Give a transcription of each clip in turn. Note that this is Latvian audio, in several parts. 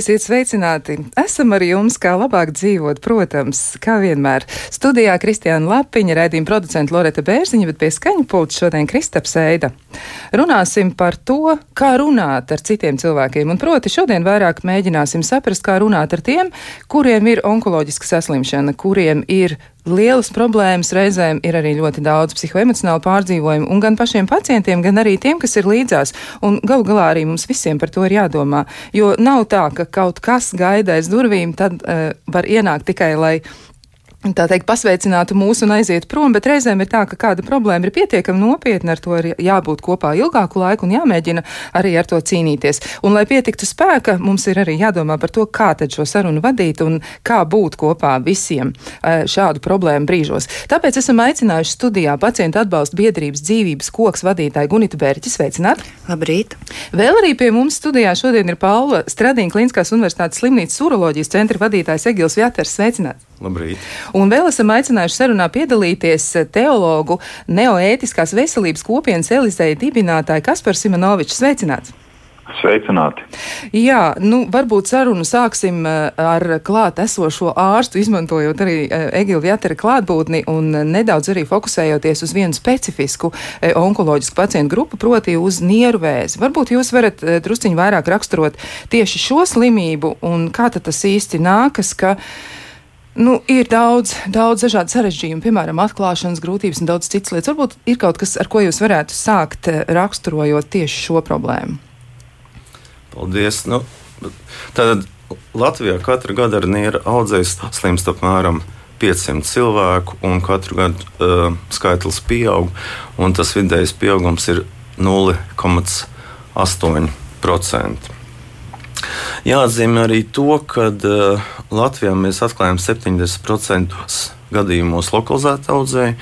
Esiet sveicināti! Esam ar jums, kā labāk dzīvot, protams, kā vienmēr. Studijā Kristiāna Lapiņa, raidījuma producenta Loreta Bērziņa, bet pie skaņu pulta šodien Kristaps Eida. Runāsim par to, kā runāt ar citiem cilvēkiem, un proti šodien vairāk mēģināsim saprast, kā runāt ar tiem, kuriem ir onkoloģiska saslimšana, kuriem ir lielas problēmas, reizēm ir arī ļoti daudz psihoemocionālu pārdzīvojumu, un gan pašiem pacientiem, gan arī tiem, kas ir līdzās. Galu galā arī mums visiem par to ir jādomā. Jo nav tā, ka kaut kas gaida aiz durvīm, tad uh, var ienākt tikai, lai tā teikt, pasveicinātu mūsu un aiziet prom, bet reizēm ir tā, ka kāda problēma ir pietiekami nopietna, ar to ir jābūt kopā ilgāku laiku un jāmēģina arī ar to cīnīties. Un, lai pietiktu spēka, mums ir arī jādomā par to, kā tad šo sarunu vadīt un kā būt kopā visiem eh, šādu problēmu brīžos. Tāpēc esam aicinājuši studijā pacientu atbalstu biedrības dzīvības koks vadītāju Gunitu Bērķi. Sveicināt! Labrīt! Vēl arī pie mums studijā šodien ir Paula Stradīna Kliniskās universitātes slimnīcas uroloģijas centra vadītājs Egils Vjaters. Sveicināts! Labrīt. Un vēl esam aicinājuši sarunā piedalīties teologu neoētiskās veselības kopienas Elizeja dibinātāju Kasparu Simonoviču. Sveicināts! Sveicināti! Jā, nu, varbūt sarunu sāksim eh, ar klāt esošo ārstu, izmantojot arī eh, Egilu Vjatera klātbūtni un nedaudz arī fokusējoties uz vienu specifisku eh, onkoloģisku pacientu grupu, proti uz nieru vēzi. Varbūt jūs varat drusciņi vairāk raksturot tieši šo slimību un kā tas īsti nākas, ka Nu, ir daudz, daudz dažādu sarežģījumu, piemēram, atklāšanas grūtības un daudz citas lietas. Varbūt ir kaut kas, ar ko jūs varētu sākt raksturojot tieši šo problēmu. Paldies! Nu, tad Latvijā katru gadu ar nieru audzējas slimst apmēram 500 cilvēku, un katru gadu uh, skaitlis pieaug, un tas vidējais pieaugums ir 0,8%. Jāatzīmē arī to, ka uh, Latvijā mēs atklājam 70% gadījumos lokalizētu audzēju,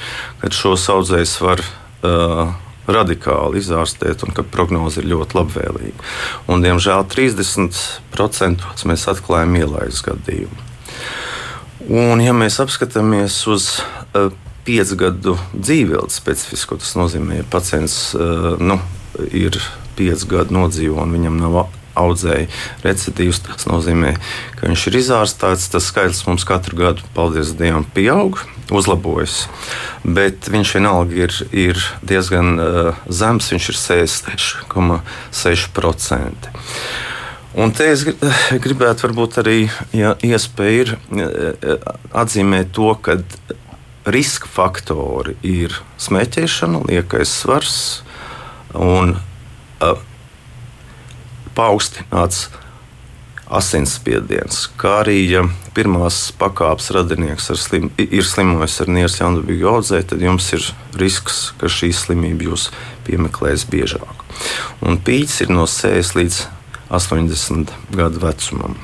kad šos audzējus var uh, radikāli izārstēt un ka prognoze ir ļoti labvēlīga. Un, diemžēl 30% mēs atklājam ielaides gadījumu. Un, ja mēs apskatāmies uz uh, piecu gadu dzīvības specifisku, tas nozīmē, ka pacients uh, nu, ir pieci gadi nodzīvo un viņam nav audzēja recidīvs. Tas nozīmē, ka viņš ir izārstīts. Tas skaitlis mums katru gadu, paldies Dievam, pieaug, uzlabojas. Bet viņš vienalga ir, ir diezgan uh, zems, viņš ir 6,6%. Un te es gribētu varbūt arī, ja iespēja ir, uh, atzīmēt to, ka riska faktori ir smēķēšana, liekais svars un uh, paaugstināts asinsspiediens, kā arī ja pirmās pakāpes radinieks slim, ir slimojis ar nieras jaunabīgu audzē, tad jums ir risks, ka šī slimība jūs piemeklēs biežāk. Un pīķis ir no 6 līdz 80 gadu vecumam.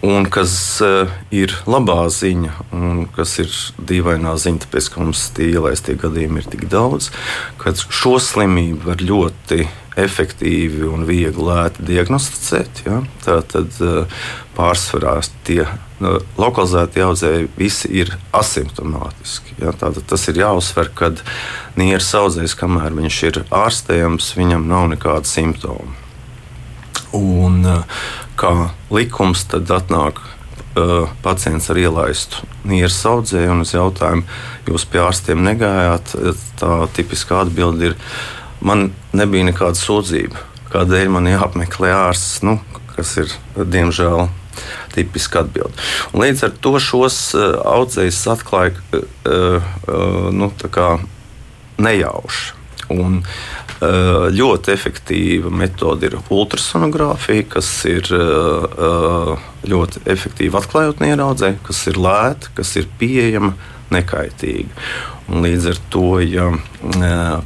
Un kas uh, ir labā ziņa, un kas ir dīvainā ziņa, tāpēc, ka mums tie ielaistie gadījumi ir tik daudz, ka šo slimību var ļoti efektīvi un viegli lēti diagnosticēt. Ja? Tā tad uh, pārsvarā tie uh, lokalizēti audzēji visi ir asimptomātiski. Ja? Tātad tas ir jāuzsver, kad nieras audzējs, kamēr viņš ir ārstējams, viņam nav nekāda simptoma. Un, kā likums, tad atnāk uh, pacients ar ielaistu nieras audzēju, un uz jautājumu, jūs pie ārstiem negājāt, tā tipiskā atbilde ir, man nebija nekāda sūdzība, kādēļ man jāapmeklē ārsts, nu, kas ir diemžēl. Tipiski atbild. Un līdz ar to šos uh, audzējus atklāja uh, uh, nu, nejauši. Un, uh, ļoti efektīva metode ir ultrasonogrāfija, kas ir eh, ļoti efektīva atklājot nieraudzē, kas ir lēta, kas ir pieejama, nekaitīga. Un līdz ar to, ja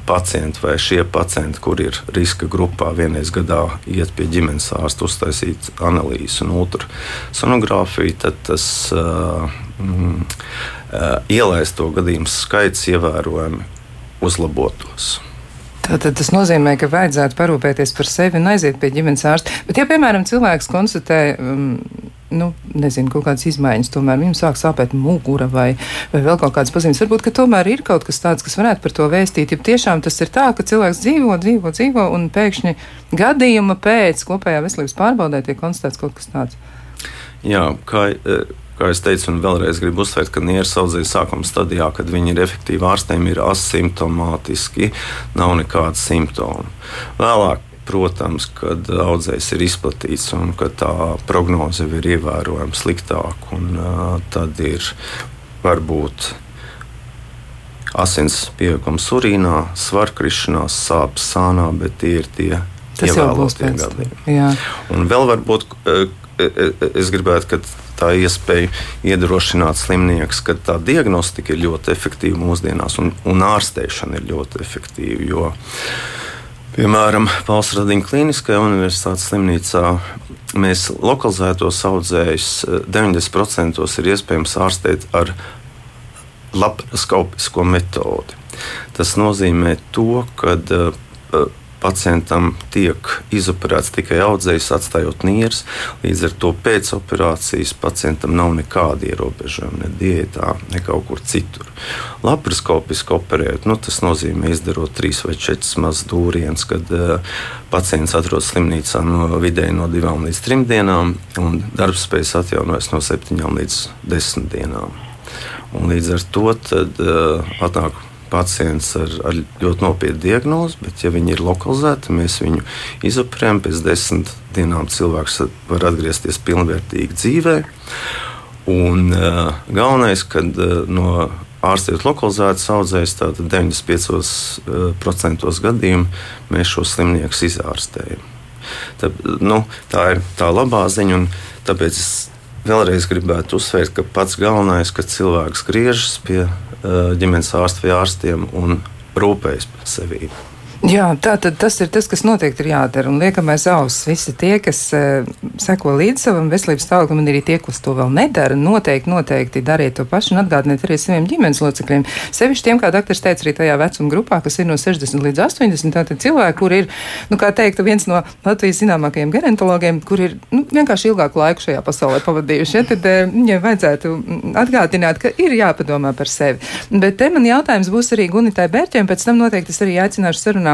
pacienti vai šie pacienti, kur ir riska grupā, vienreiz gadā iet pie ģimenes ārsta, uztaisīt analīzes un ultrasonogrāfiju, tad tas mm, ielaisto gadījumu skaits ievērojami uzlabotos. Tātad tas nozīmē, ka vajadzētu parūpēties par sevi un aiziet pie ģimenes ārsta. Bet, ja, piemēram, cilvēks konstatē um, nu, nezinu, kaut kādas izmaiņas, tomēr viņam sāk sāpēt mugura vai, vai vēl kaut kādas pazīmes. Varbūt, ka tomēr ir kaut kas tāds, kas varētu par to vēstīt. Ja tiešām tas ir tā, ka cilvēks dzīvo, dzīvo, dzīvo un pēkšņi gadījuma pēc kopējā veselības pārbaudē tiek konstatēts kaut kas tāds. Jā, kā, eh, kā jau teicu, un vēlreiz gribu uzsvērt, ka nieras audzēja sākuma stadijā, kad viņi ir efektīvi ārstējami, ir asimptomātiski, nav nekāda simptoma. Vēlāk Protams, kad audzējs ir izplatīts un ka tā prognoze ir ievērojami sliktāka, un uh, tad ir varbūt asins pieaugums urīnā, svarkrišanās, sāpes sānā, bet tie ir tie ievēlotie gadījumi. Un vēl varbūt es gribētu, ka tā iespēja iedrošināt slimniekus, ka tā diagnostika ir ļoti efektīva mūsdienās un, un ārstēšana ir ļoti efektīva. Jo, Piemēram, Valsts Radiņa Kliniskajā universitātes slimnīcā mēs lokalizētos audzējus 90% eh, ir iespējams ārstēt ar laparoskopisko metodi. Tas nozīmē to, ka uh, pacientam tiek izoperēts tikai audzējs, atstājot nieres. Līdz ar to pēc operācijas pacientam nav nekāda ierobežojuma ne diētā, ne kaut kur citur. Laparoskopiski operēt, nu, tas nozīmē izdarot trīs vai četras mazas dūrienas, kad uh, pacients atrodas slimnīcā no vidēji no divām līdz trim dienām, un darbspējas atjaunojas no septiņām līdz desmit dienām. Un līdz ar to tad, uh, atnāk pacients ar, ar ļoti nopietnu diagnozi, bet, ja viņi ir lokalizēti, mēs viņu izoperējam. Pēc desmit dienām cilvēks var atgriezties pilnvērtīgi dzīvē. Un, uh, galvenais, kad uh, no ārstēt lokalizētas audzējas, tad 95% gadījumu mēs šo slimnieku izārstējam. Tā, nu, tā ir tā labā ziņa, un tāpēc es vēlreiz gribētu uzsvērt, ka pats galvenais, ka cilvēks griežas pie Eh, ģimenes ārsta vai ārstiem un rūpējas par sevi. Jā, tā tad tas ir tas, kas noteikti ir jādara. Un liekamais auss visi tie, kas uh, seko līdz savam veselības stāvoklim, un arī tie, kas to vēl nedara, noteikti, noteikti dariet to pašu un atgādiniet arī saviem ģimenes locekļiem. Sevišķi tiem, kā doktors teica, arī tajā vecuma grupā, kas ir no 60 līdz 80, tātad cilvēki, kur ir, nu, kā teikt, viens no Latvijas zināmākajiem gerontologiem, kur ir nu, vienkārši ilgāku laiku šajā pasaulē pavadījuši. Ja, tad uh, viņiem vajadzētu atgādināt, ka ir jāpadomā par sevi. Bet te man jautājums būs arī Gunitai Bērķiem, pēc tam noteikti es arī aicināšu sarunā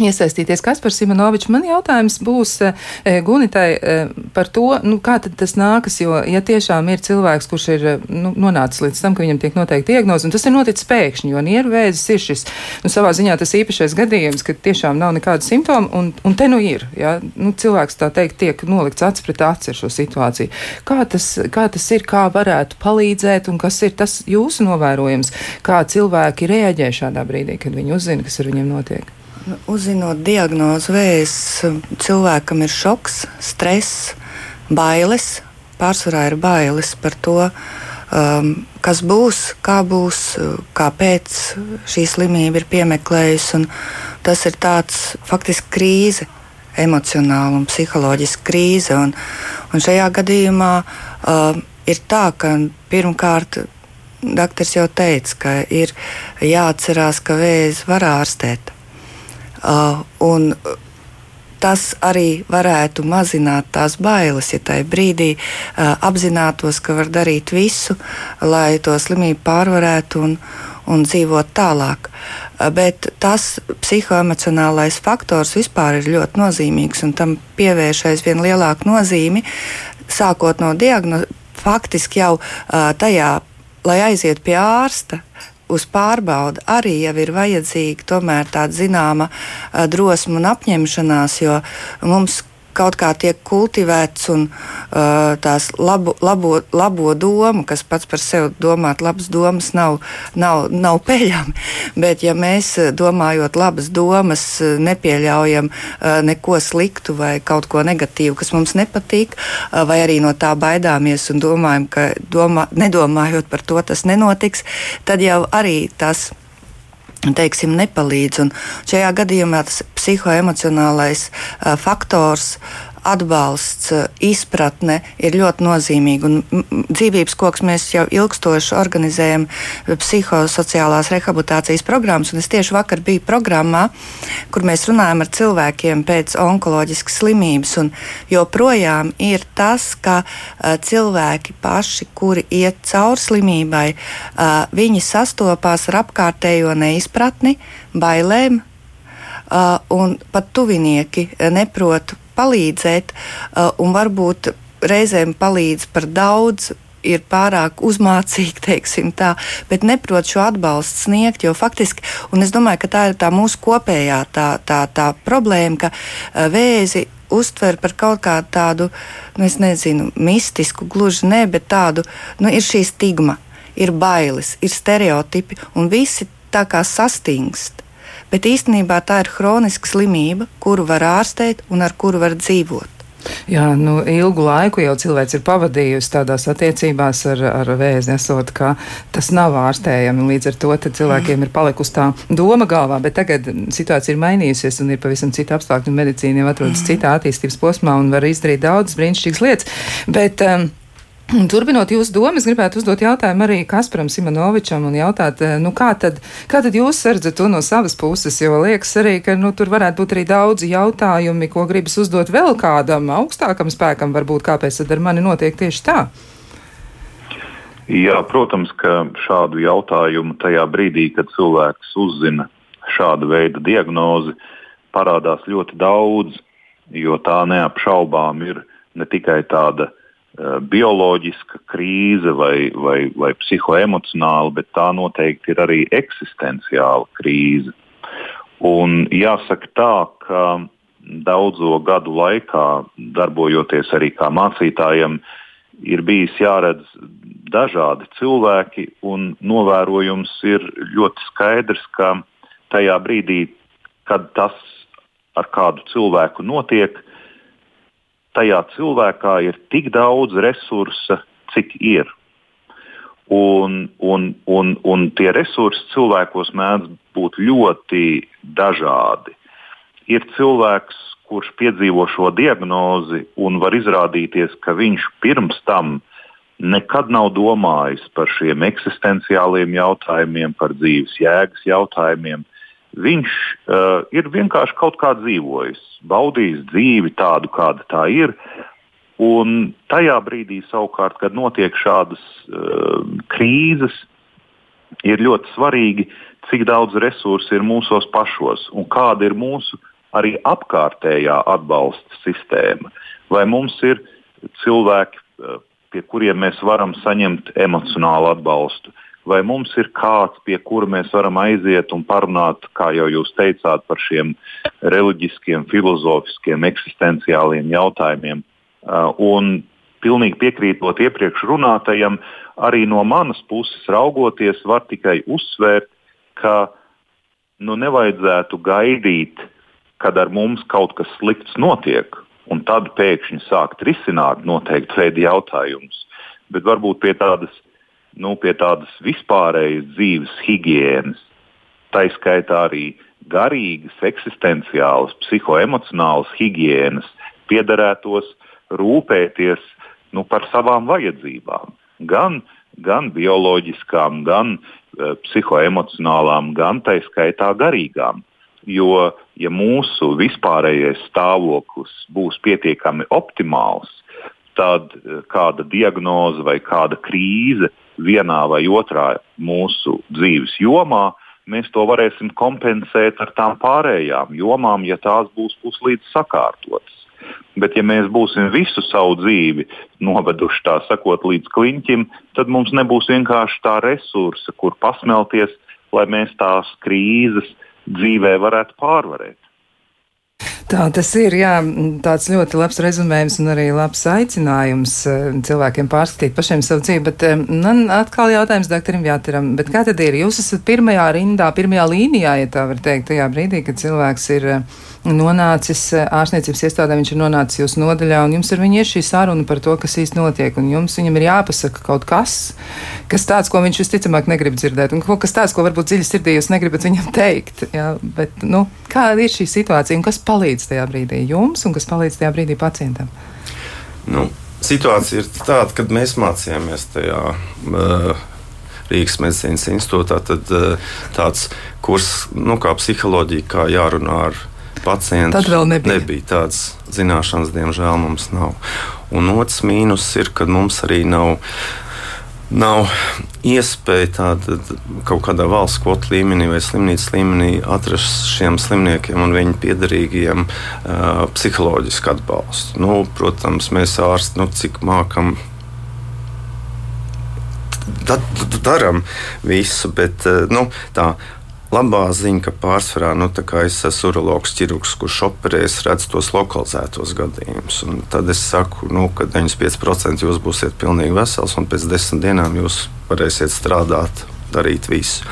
iesaistīties. Kaspars Simonovičs, man jautājums būs e, Gunitai e, par to, nu, kā tad tas nākas, jo, ja tiešām ir cilvēks, kurš ir nu, nonācis līdz tam, ka viņam tiek noteikti diagnoze, un tas ir noticis pēkšņi, jo nieru vēzis ir šis, nu, savā ziņā tas īpašais gadījums, ka tiešām nav nekāda simptoma, un, un te nu ir, ja, nu, cilvēks tā teikt tiek nolikts acis pret aci ar šo situāciju. Kā tas, kā tas ir, kā varētu palīdzēt, un kas ir tas jūsu novērojums, kā cilvēki reaģē šādā brīdī, kad viņi uzzina, kas ar viņiem notiek? Uzzinot diagnozi vēzis, cilvēkam ir šoks, stress, bailes. Pārsvarā ir bailes par to, um, kas būs, kā būs, kāpēc šī slimība ir piemeklējusi. Tas ir tāds faktiski krīze, emocionāla un psiholoģiska krīze. Un, un šajā gadījumā uh, ir tā, ka pirmkārt. Doktors jau teica, ka ir jāatcerās, ka vēzi var ārstēt un tas arī varētu mazināt tās bailes, ja tajā brīdī uh, apzinātos, ka var darīt visu, lai to slimību pārvarētu un, un dzīvot tālāk. Uh, bet tas psihoemocionālais faktors vispār ir ļoti nozīmīgs un tam pievērš aizvien lielāku nozīmi, sākot no diagnostikas. Faktiski jau uh, tajā, lai aiziet pie ārsta, uz pārbaudi arī jau ir vajadzīga tomēr tāda zināma drosme un apņemšanās, jo mums kaut kā tiek kultivēts un uh, tās labo, labo, labo domu, kas pats par sevi domāt, labas domas nav, nav, nav peļami. Bet, ja mēs domājot labas domas, nepieļaujam uh, neko sliktu vai kaut ko negatīvu, kas mums nepatīk, uh, vai arī no tā baidāmies un domājam, ka domā, nedomājot par to, tas nenotiks, tad jau arī tas ir teiksim, nepalīdz. Un šajā gadījumā tas psihoemocionālais faktors atbalsts, izpratne ir ļoti nozīmīga. Un dzīvības koks mēs jau ilgstoši organizējam psihosociālās rehabilitācijas programmas, es tieši vakar biju programmā, kur mēs runājam ar cilvēkiem pēc onkoloģiskas slimības, joprojām ir tas, ka uh, cilvēki paši, kuri iet cauri slimībai, uh, viņi sastopās ar apkārtējo neizpratni, bailēm, uh, un pat tuvinieki neprot palīdzēt, uh, un varbūt reizēm palīdz par daudz. Ir pārāk uzmācīgi, teiksim tā, bet neprot šo atbalstu sniegt. Jo faktiski, un es domāju, ka tā ir tā mūsu kopējā tā, tā, tā problēma, ka uh, vēzi uztver par kaut kādu tādu, nu, nezinu, mistisku, gluži ne, bet tādu, nu, ir šī stigma, ir bailes, ir stereotipi, un visi tā kā sastingst. Bet īstenībā tā ir hroniska slimība, kuru var ārstēt un ar kuru var dzīvot. Jā, nu, ilgu laiku jau cilvēks ir pavadījusi tādās attiecībās ar, ar vēzi, esot, ka tas nav ārstējami. Līdz ar to cilvēkiem ir palikusi tā doma galvā, bet tagad situācija ir mainījusies un ir pavisam cita apstākļa, medicīna jau atrodas mm. citā attīstības posmā un var izdarīt daudzas brīnišķīgas lietas. Bet, um, Turpinot jūsu domu, es gribētu uzdot jautājumu arī Kasparam Simonovičam un jautāt, eh, nu kā tad, kā tad jūs redzat to no savas puses, jo liekas arī, ka nu, tur varētu būt arī daudzi jautājumi, ko gribas uzdot vēl kādam augstākam spēkam, varbūt kāpēc tad ar mani notiek tieši tā? Jā, protams, ka šādu jautājumu tajā brīdī, kad cilvēks uzzina šādu veidu diagnozi, parādās ļoti daudz, jo tā neapšaubām ir ne tikai tāda Eh, bioloģiska krīze vai, vai, vai psihoemocionāla, bet tā noteikti ir arī eksistenciāla krīze. Un jāsaka tā, ka daudzo gadu laikā, darbojoties arī kā mācītājam, ir bijis jāredz dažādi cilvēki, un novērojums ir ļoti skaidrs, ka tajā brīdī, kad tas ar kādu cilvēku notiek, tajā cilvēkā ir tik daudz resursa, cik ir. Un, un, un, un tie resursi cilvēkos mēdz būt ļoti dažādi. Ir cilvēks, kurš piedzīvo šo diagnozi un var izrādīties, ka viņš pirms tam nekad nav domājis par šiem eksistenciāliem jautājumiem, par dzīves jēgas jautājumiem viņš uh, ir vienkārši kaut kā dzīvojis, baudījis dzīvi tādu, kāda tā ir. Un tajā brīdī, savukārt, kad notiek šādas uh, krīzes, ir ļoti svarīgi, cik daudz resursu ir mūsos pašos un kāda ir mūsu arī apkārtējā atbalsta sistēma. Vai mums ir cilvēki, uh, pie kuriem mēs varam saņemt emocionālu atbalstu, uh, vai mums ir kāds, pie kura mēs varam aiziet un parunāt, kā jau jūs teicāt, par šiem reliģiskiem, filozofiskiem, eksistenciāliem jautājumiem. Uh, un pilnīgi piekrītot iepriekš runātajam, arī no manas puses raugoties, var tikai uzsvērt, ka nu, nevajadzētu gaidīt, kad ar mums kaut kas slikts notiek, un tad pēkšņi sākt risināt noteikti veidu jautājumus. Bet varbūt pie tādas nu, pie tādas vispārējas dzīves higiēnas, tā izskaitā arī garīgas, eksistenciālas, psihoemocionālas higiēnas, piederētos rūpēties nu, par savām vajadzībām. Gan, gan bioloģiskām, gan uh, psihoemocionālām, gan tā izskaitā garīgām. Jo, ja mūsu vispārējais stāvoklis būs pietiekami optimāls, tad uh, kāda diagnoze vai kāda krīze uh, vienā vai otrā mūsu dzīves jomā, mēs to varēsim kompensēt ar tām pārējām jomām, ja tās būs puslīdz sakārtotas. Bet, ja mēs būsim visu savu dzīvi noveduši tā sakot līdz kliņķim, tad mums nebūs vienkārši tā resursa, kur pasmelties, lai mēs tās krīzes dzīvē varētu pārvarēt. Tā tas ir, jā, tāds ļoti labs rezumējums un arī labs aicinājums eh, cilvēkiem pārskatīt pašiem savu dzīvi, bet eh, man atkal jautājums doktoram Jāteram, bet kā tad ir? Jūs esat pirmajā rindā, pirmajā līnijā, ja tā var teikt, tajā brīdī, kad cilvēks ir, eh, nonācis ārstniecības iestādē, viņš ir nonācis jūsu nodaļā, un jums ar viņu ir šī saruna par to, kas īsti notiek, un jums viņam ir jāpasaka kaut kas, kas tāds, ko viņš visticamāk negrib dzirdēt, un kaut kas tāds, ko varbūt dziļi sirdī jūs negribat viņam teikt. Jā, bet, nu, kāda ir šī situācija, un kas palīdz tajā brīdī jums, un kas palīdz tajā brīdī pacientam? Nu, situācija ir tāda, kad mēs mācījāmies tajā. Uh, Rīgas medicīnas institūtā, tad uh, tāds kurs, nu, kā psiholoģija, kā jārunā ar pacientu. Tad vēl nebija. nebija tādas zināšanas, diemžēl mums nav. Un otrs mīnus ir, ka mums arī nav nav iespēja tāda, kaut kādā valsts kvotu līmenī vai slimnīcas līmenī atrast šiem slimniekiem un viņu piedarīgajiem uh, psiholoģisku atbalstu. Nu, protams, mēs ārsti nu, cik mākam. Darām visu, bet nu, tā Labā ziņa, ka pārsvarā nu, es esmu urologs, ķirurgs, kurš operē, es redzu tos lokalizētos gadījumus. Tad es saku, nu, ka 95% jūs būsiet pilnīgi vesels, un pēc desmit dienām jūs varēsiet strādāt, darīt visu.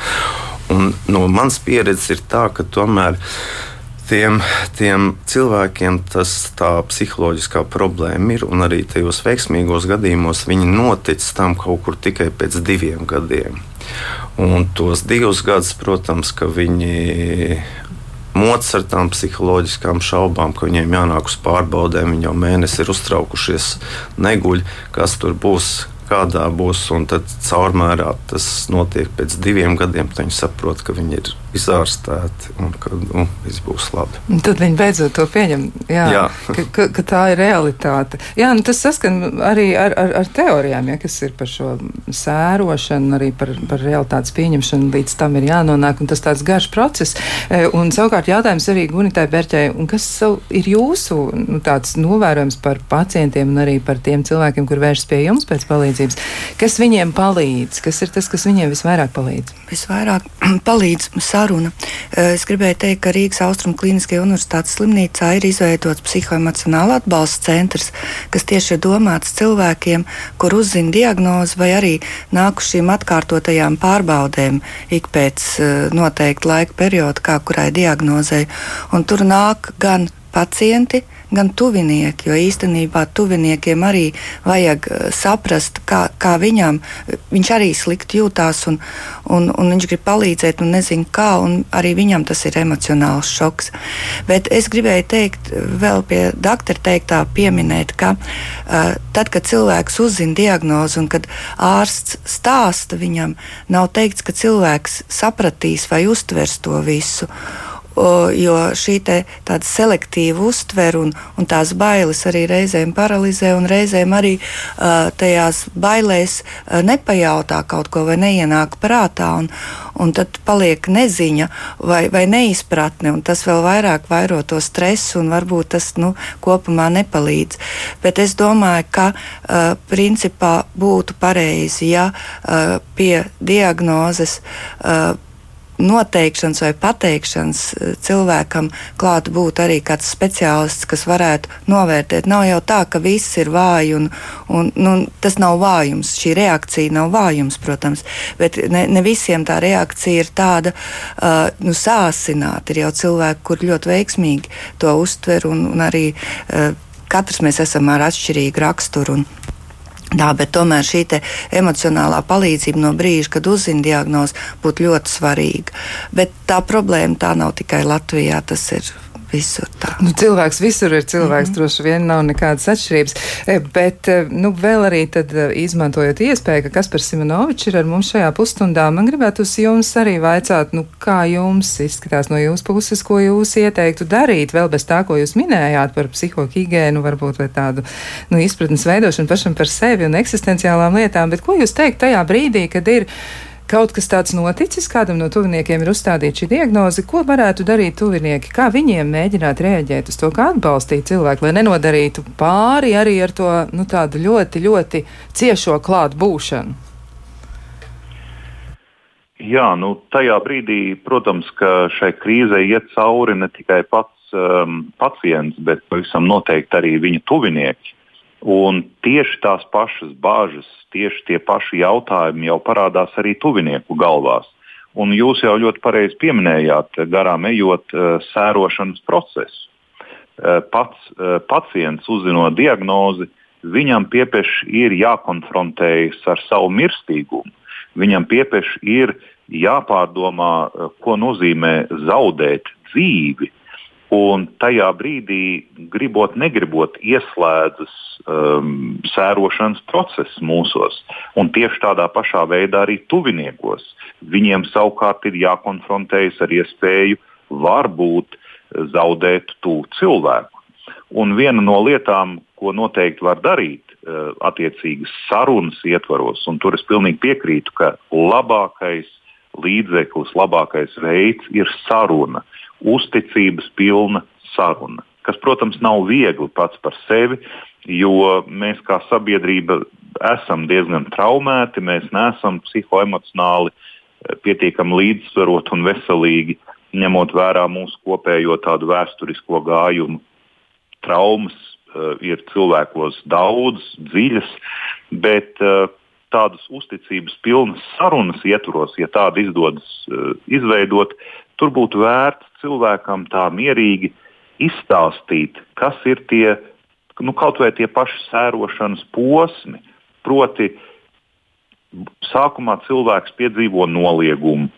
Un no manas pieredzes ir tā, ka tomēr tiem, tiem cilvēkiem tas tā psiholoģiskā problēma ir, un arī tajos veiksmīgos gadījumos viņi notic tam kaut kur tikai pēc diviem gadiem. Un tos divus gadus, protams, ka viņi moc ar tām psiholoģiskām šaubām, ka viņiem jānāk uz pārbaudēm, viņi jau mēnesi ir uztraukušies, neguļ, kas tur būs, kādā būs. Un tad caurmērā tas notiek pēc diviem gadiem. Tad viņi saprot, ka viņi ir izārstēti un ka nu, viss būs labi. Un tad viņi beidzot to pieņem, jā, jā. ka, ka, ka tā ir realitāte. Jā, nu, tas saskan arī ar, ar, ar teorijām, ja, kas ir par šo sērošanu, arī par, par realitātes pieņemšanu. Līdz tam ir jānonāk, un tas tāds garš process. E, un savukārt jautājums arī Gunitai Berķai, kas ir jūsu nu, novērojums par pacientiem un arī par tiem cilvēkiem, kur vēršas pie jums pēc palīdzības? palīdzības. Kas viņiem palīdz? Kas ir tas, kas viņiem visvairāk palīdz? Visvairāk palīdz saruna. Es gribēju teikt, ka Rīgas Austrum Kliniskajā universitātes slimnīcā ir izveidots psihoemocionāla atbalsta centrs, kas tieši ir domāts cilvēkiem, kur uzzina diagnozi vai arī nāk uz šīm atkārtotajām pārbaudēm ik pēc noteikta laika perioda, kā kurai diagnozei. Un tur nāk gan pacienti, gan tuvinieki, jo īstenībā tuviniekiem arī vajag eh, saprast, kā, kā viņam, viņš arī slikti jūtās un, un, un viņš grib palīdzēt un nezina kā, un arī viņam tas ir emocionāls šoks. Bet es gribēju teikt, vēl pie doktora teiktā pieminēt, ka uh, tad, kad cilvēks uzzina diagnozi un kad ārsts stāsta viņam, nav teikts, ka cilvēks sapratīs vai uztvers to visu jo šī tāda selektīva uztvere un, un tās bailes arī reizēm paralizē, un reizēm arī uh, tajās bailēs uh, nepajautā kaut ko vai neienāk prātā, un, un tad paliek neziņa vai, vai neizpratne, un tas vēl vairāk vairo to stresu, un varbūt tas nu, kopumā nepalīdz. Bet es domāju, ka uh, principā būtu pareizi, ja uh, pie diagnozes uh, noteikšanas vai pateikšanas eh, cilvēkam klāt būt arī kāds speciālists, kas varētu novērtēt. Nav jau tā, ka viss ir vāji, un, un nu, tas nav vājums. Šī reakcija nav vājums, protams, bet ne, ne visiem tā reakcija ir tāda uh, nu, sāsināta. Ir jau cilvēki, kur ļoti veiksmīgi to uztver, un, un arī uh, katrs mēs esam ar atšķirīgu raksturu. Un, Tā, bet tomēr šī emocionālā palīdzība no brīža, kad uzzina diagnozi, būtu ļoti svarīga. Bet tā problēma tā nav tikai Latvijā, tas ir visur tā. Nu, cilvēks visur ir cilvēks, mm -hmm. droši vien nav nekādas atšķirības. E, bet, e, nu, vēl arī tad, e, izmantojot iespēju, ka Kaspars Simonovičs ir ar mums šajā pusstundā, man gribētu uz jums arī vaicāt, nu, kā jums izskatās no jūsu puses, ko jūs ieteiktu darīt, vēl bez tā, ko jūs minējāt par psihohigēnu, varbūt vai tādu, nu, izpratnes veidošanu pašam par sevi un eksistenciālām lietām, bet ko jūs teikt tajā brīdī, kad ir kaut kas tāds noticis, kādam no tuviniekiem ir uzstādīta šī diagnoze, ko varētu darīt tuvinieki, kā viņiem mēģināt rēģēt uz to, kā atbalstīt cilvēku, lai nenodarītu pāri arī ar to nu, tādu ļoti, ļoti ciešo klāt būšanu. Jā, nu, tajā brīdī, protams, ka šai krīzē iet cauri ne tikai pats um, pacients, bet pavisam noteikti arī viņa tuvinieki. Un tieši tās pašas bāžas, tieši tie paši jautājumi jau parādās arī tuvinieku galvās. Un jūs jau ļoti pareizi pieminējāt, garām ejot sērošanas procesu. Pats pacients uzzinot diagnozi, viņam piepieši ir jākonfrontējas ar savu mirstīgumu. Viņam piepieši ir jāpārdomā, ko nozīmē zaudēt dzīvi. Un tajā brīdī, gribot, negribot, ieslēdzas um, sērošanas process mūsos. Un tieši tādā pašā veidā arī tuviniekos. Viņiem savukārt ir jākonfrontējas ar iespēju varbūt zaudēt tuvu cilvēku. Un viena no lietām, ko noteikti var darīt, uh, attiecīgas sarunas ietvaros, un tur es pilnīgi piekrītu, ka labākais līdzeklis, labākais veids ir saruna uzticības pilna saruna. Kas, protams, nav viegli pats par sevi, jo mēs kā sabiedrība esam diezgan traumēti, mēs neesam psihoemocionāli eh, pietiekami līdzsvaroti un veselīgi, ņemot vērā mūsu kopējo tādu vēsturisko gājumu. Traumas uh, ir cilvēkos daudz, dziļas, bet uh, tādas uzticības pilnas sarunas ietvaros, ja tāda izdodas izveidot, tur būtu vērts cilvēkam tā mierīgi izstāstīt, kas ir tie nu, kaut vai tie paši sērošanas posmi. Proti, sākumā cilvēks piedzīvo noliegumu.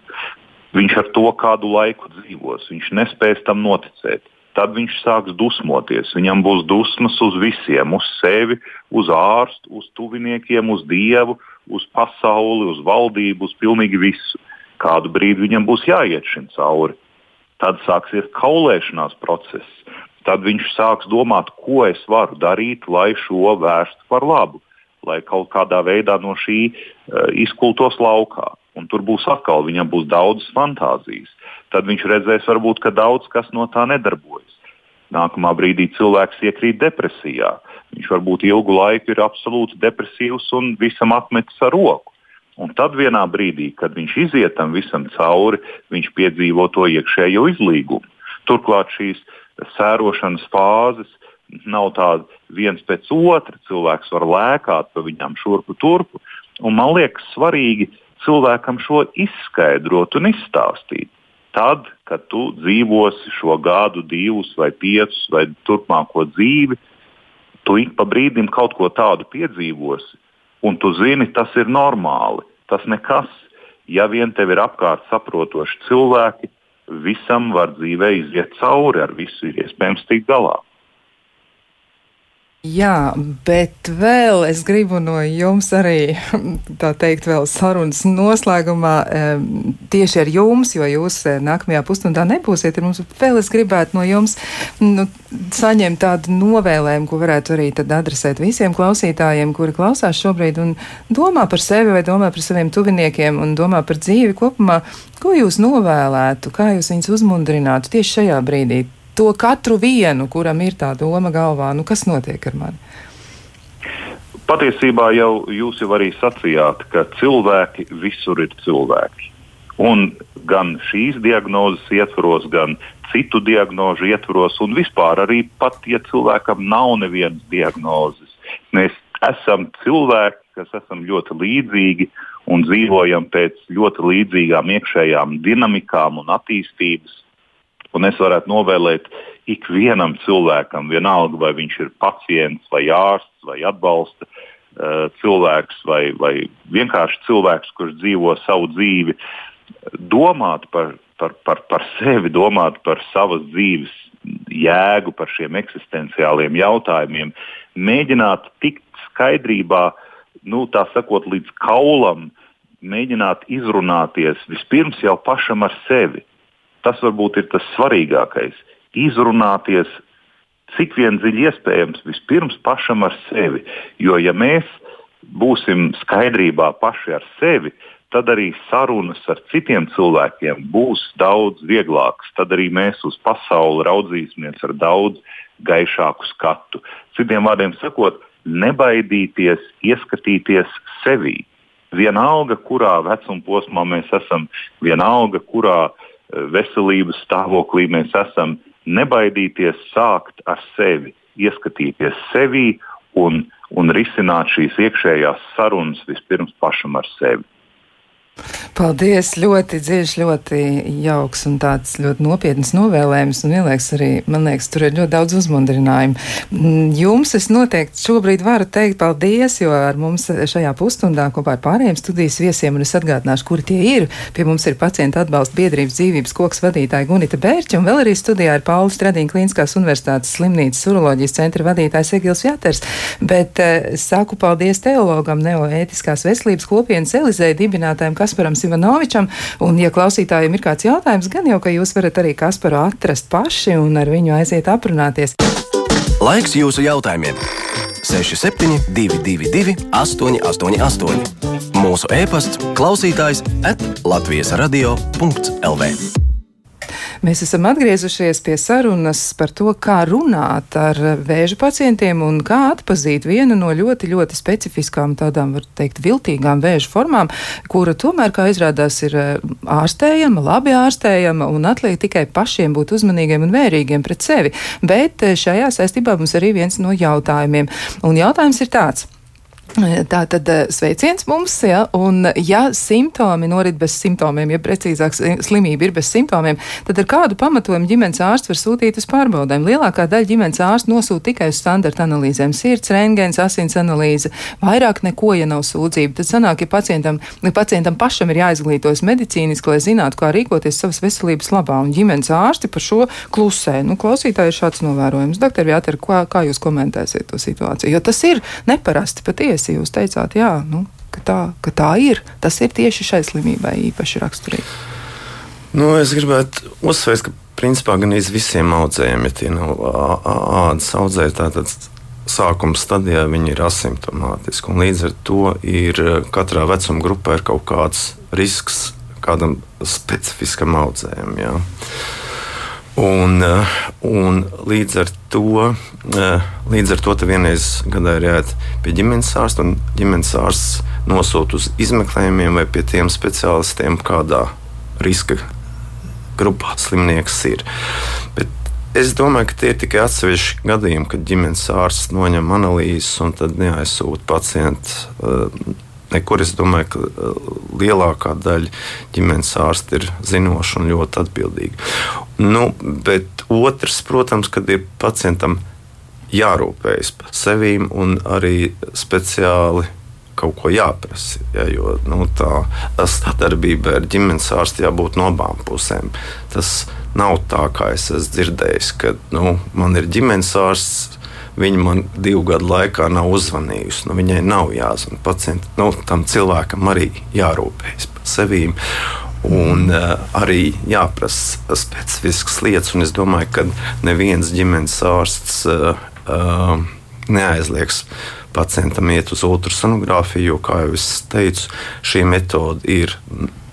Viņš ar to kādu laiku dzīvos, viņš nespēs tam noticēt. Tad viņš sāks dusmoties. Viņam būs dusmas uz visiem, uz sevi, uz ārstu, uz tuviniekiem, uz dievu, uz pasauli, uz valdību, uz pilnīgi visu. Kādu brīdi viņam būs jāiet šim cauri. Tad sāksies kaulēšanās process. Tad viņš sāks domāt, ko es varu darīt, lai šo vērstu par labu, lai kaut kādā veidā no šī uh, izkultos laukā. Un tur būs atkal, viņam būs daudzas fantāzijas. Tad viņš redzēs, varbūt, ka daudz kas no tā nedarbojas. Nākamā brīdī cilvēks iekrīt depresijā. Viņš varbūt ilgu laiku ir absolūti depresīvs un visam atmetis ar roku. Un tad vienā brīdī, kad viņš iziet tam visam cauri, viņš piedzīvo to iekšējo izlīgumu. Turklāt šīs sērošanas fāzes nav tādas viens pēc otra. Cilvēks var lēkāt pa viņām šurpu turpu. Un man liekas svarīgi cilvēkam šo izskaidrot un izstāstīt. Tad, kad tu dzīvosi šo gadu, divus vai piecus vai turpmāko dzīvi, tu ik pa brīdim kaut ko tādu piedzīvosi, un tu zini, tas ir normāli. Tas nekas, ja vien tev ir apkārt saprotoši cilvēki, visam var dzīvē iziet cauri, ar visu ir iespējams tikt galā. Jā, bet vēl es gribu no jums arī, tā teikt, vēl sarunas noslēgumā tieši ar jums, jo jūs eh, nākamajā pusstundā nebūsiet ar mums, vēl es gribētu no jums nu, saņemt tādu novēlējumu, ko varētu arī tad adresēt visiem klausītājiem, kuri klausās šobrīd un domā par sevi vai domā par saviem tuviniekiem un domā par dzīvi kopumā. Ko jūs novēlētu, kā jūs viņus uzmundrinātu tieši šajā brīdī? To katru vienu, kuram ir tā doma galvā, nu kas notiek ar mani? Patiesībā jau jūs jau arī sacījāt, ka cilvēki visur ir cilvēki. Un gan šīs diagnozes ietvaros, gan citu diagnožu ietvaros, un vispār arī pat, ja cilvēkam nav nevienas diagnozes, mēs esam cilvēki, kas esam ļoti līdzīgi un dzīvojam pēc ļoti līdzīgām iekšējām dinamikām un attīstības Un es varētu novēlēt ikvienam cilvēkam, vienalga vai viņš ir pacients, vai ārsts, vai atbalsta uh, cilvēks, vai, vai vienkārši cilvēks, kurš dzīvo savu dzīvi, domāt par, par, par, par sevi, domāt par savas dzīves jēgu, par šiem eksistenciāliem jautājumiem, mēģināt tikt skaidrībā, nu, tā sakot, līdz kaulam, mēģināt izrunāties vispirms jau pašam ar sevi tas varbūt ir tas svarīgākais. Izrunāties, cik vien dziļi iespējams, vispirms pašam ar sevi. Jo, ja mēs būsim skaidrībā paši ar sevi, tad arī sarunas ar citiem cilvēkiem būs daudz vieglākas. Tad arī mēs uz pasauli raudzīsimies ar daudz gaišāku skatu. Citiem vārdiem sakot, nebaidīties, ieskatīties sevī. Vienalga, kurā vecuma posmā mēs esam, vienalga, kurā uh, veselības stāvoklī mēs esam, nebaidīties sākt ar sevi, ieskatīties sevī un, un risināt šīs iekšējās sarunas vispirms pašam ar sevi. Paldies! Ļoti dziļš, ļoti jauks un tāds ļoti nopietns novēlējums. Un ielieks arī, man liekas, tur ir ļoti daudz uzmundrinājumu. Mm, jums es noteikti šobrīd varu teikt paldies, jo ar mums šajā pusstundā kopā ar pārējiem studijas viesiem, un es atgādināšu, kuri tie ir. Pie mums ir pacienta atbalsta biedrības dzīvības koks vadītāja Gunita Bērķa, un vēl arī studijā ir Paula Stradīna Klīniskās universitātes slimnīcas uroloģijas centra vadītājs Egils Jāters. Bet uh, saku paldies teologam, neoētiskās veselības kopienas Elizei dibinātājiem Kasparam Ivanovičam. Un, ja klausītājiem ir kāds jautājums, gan jau, ka jūs varat arī Kasparu atrast paši un ar viņu aiziet aprunāties. Laiks jūsu jautājumiem! 67, 222, 888. Mūsu e-pasts, klausītājs at Latvijas radio.lv. Mēs esam atgriezušies pie sarunas par to, kā runāt ar vēža pacientiem un kā atpazīt vienu no ļoti, ļoti specifiskām, tādām, var teikt, viltīgām vēža formām, kura tomēr, kā izrādās, ir eh, ārstējama, labi ārstējama un atliek tikai pašiem būt uzmanīgiem un vērīgiem pret sevi. Bet eh, šajā saistībā mums arī viens no jautājumiem. Un jautājums ir tāds. Tā tad eh, sveiciens mums, ja, un ja simptomi norit bez simptomiem, ja precīzāk slimība ir bez simptomiem, tad ar kādu pamatojumu ģimenes ārsts var sūtīt uz pārbaudēm. Lielākā daļa ģimenes ārstu nosūta tikai uz standarta analīzēm - sirds, rengens, asins analīze, vairāk neko, ja nav sūdzība. Tad sanāk, ja pacientam, ja pacientam pašam ir jāizglītojas medicīniski, lai zinātu, kā rīkoties savas veselības labā, un ģimenes ārsti par šo klusē. Nu, klausītāji ir šāds novērojums. Doktor Jāter, kā, kā jūs komentēsiet to situāciju? Jo tas ir neparasti patiesi patiesi jūs teicāt, jā, nu, ka, tā, ka tā ir. Tas ir tieši šai slimībai īpaši raksturīgi. Nu, es gribētu uzsvērt, ka principā gan visiem audzējiem, ja tie nav ādas audzēji, tātad sākuma stadijā viņi ir asimptomātiski. Līdz ar to ir katrā vecuma grupā ir kaut kāds risks kādam specifiskam audzējam. Jā. Un, eh, un līdz ar to, eh, līdz ar to vienreiz gadā ir jāiet pie ģimenes ārsta, un ģimenes ārsts nosūta uz izmeklējumiem vai pie tiem speciālistiem, kādā riska grupā slimnieks ir. Bet es domāju, ka tie ir tikai atsevišķi gadījumi, kad ģimenes ārsts noņem analīzes un tad neaizsūta pacientu eh, nekur. Es domāju, ka uh, lielākā daļa ģimenes ārsti ir zinoši un ļoti atbildīgi. Nu, bet otrs, protams, kad ir pacientam jārūpējas par sevi un arī speciāli kaut ko jāprasa. Ja, jo nu, tā sadarbība ar ģimenes ārstu jābūt no abām pusēm. Tas nav tā, kā es esmu dzirdējis, ka nu, man ir ģimenes ārsts Viņa man divu gadu laikā nav uzvanījusi. Nu, viņai nav jāzvan pacientam. Nu, tam cilvēkam arī jārūpējas par sevi. Un uh, arī jāprasa specifiskas lietas. Un es domāju, ka neviens ģimenes ārsts uh, uh, neaizliegs pacientam iet uz ultrasonogrāfiju, jo, kā jau es teicu, šī metode ir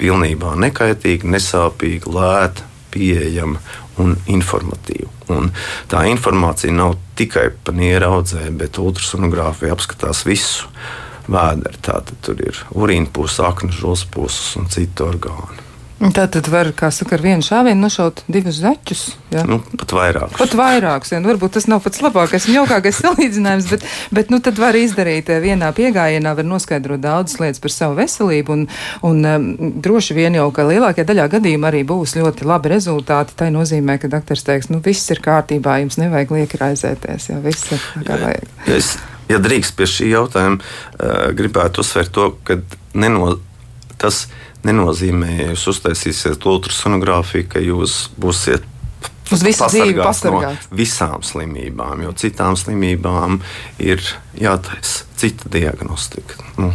pilnībā nekaitīga, nesāpīga, lēta, pieejama un informatīva. Un tā informācija nav tikai par nieraudzē, bet ultrasonogrāfija apskatās visu vēderi. Tātad tur ir urīna pūles, aknu žulspūles un citu orgānu. Tā tad var, kā saka, ar vienu šāvienu nošaut divus zaķus. Jā. Nu, pat vairākus. Pat vairākus. Jā. Nu, varbūt tas nav pats labākais un jaukākais salīdzinājums, bet, bet nu, tad var izdarīt eh, vienā piegājienā, var noskaidrot daudzas lietas par savu veselību. Un, un um, droši vien jau, ka lielākajā daļā gadījumā arī būs ļoti labi rezultāti. Tā nozīmē, ka doktors teiks, nu viss ir kārtībā, jums nevajag lieki raizēties. Jā, viss ir kā vajag. Ja, es, ja drīkst pie šī jautājuma, uh, gribētu uzsvērt to, ka neno, tas ir nenozīmē, ja jūs uztaisīsiet ultrasonogrāfiju, ka jūs būsiet Uz visu dzīvi pasargāt. No visām slimībām, jo citām slimībām ir jātaisa cita diagnostika. Nu,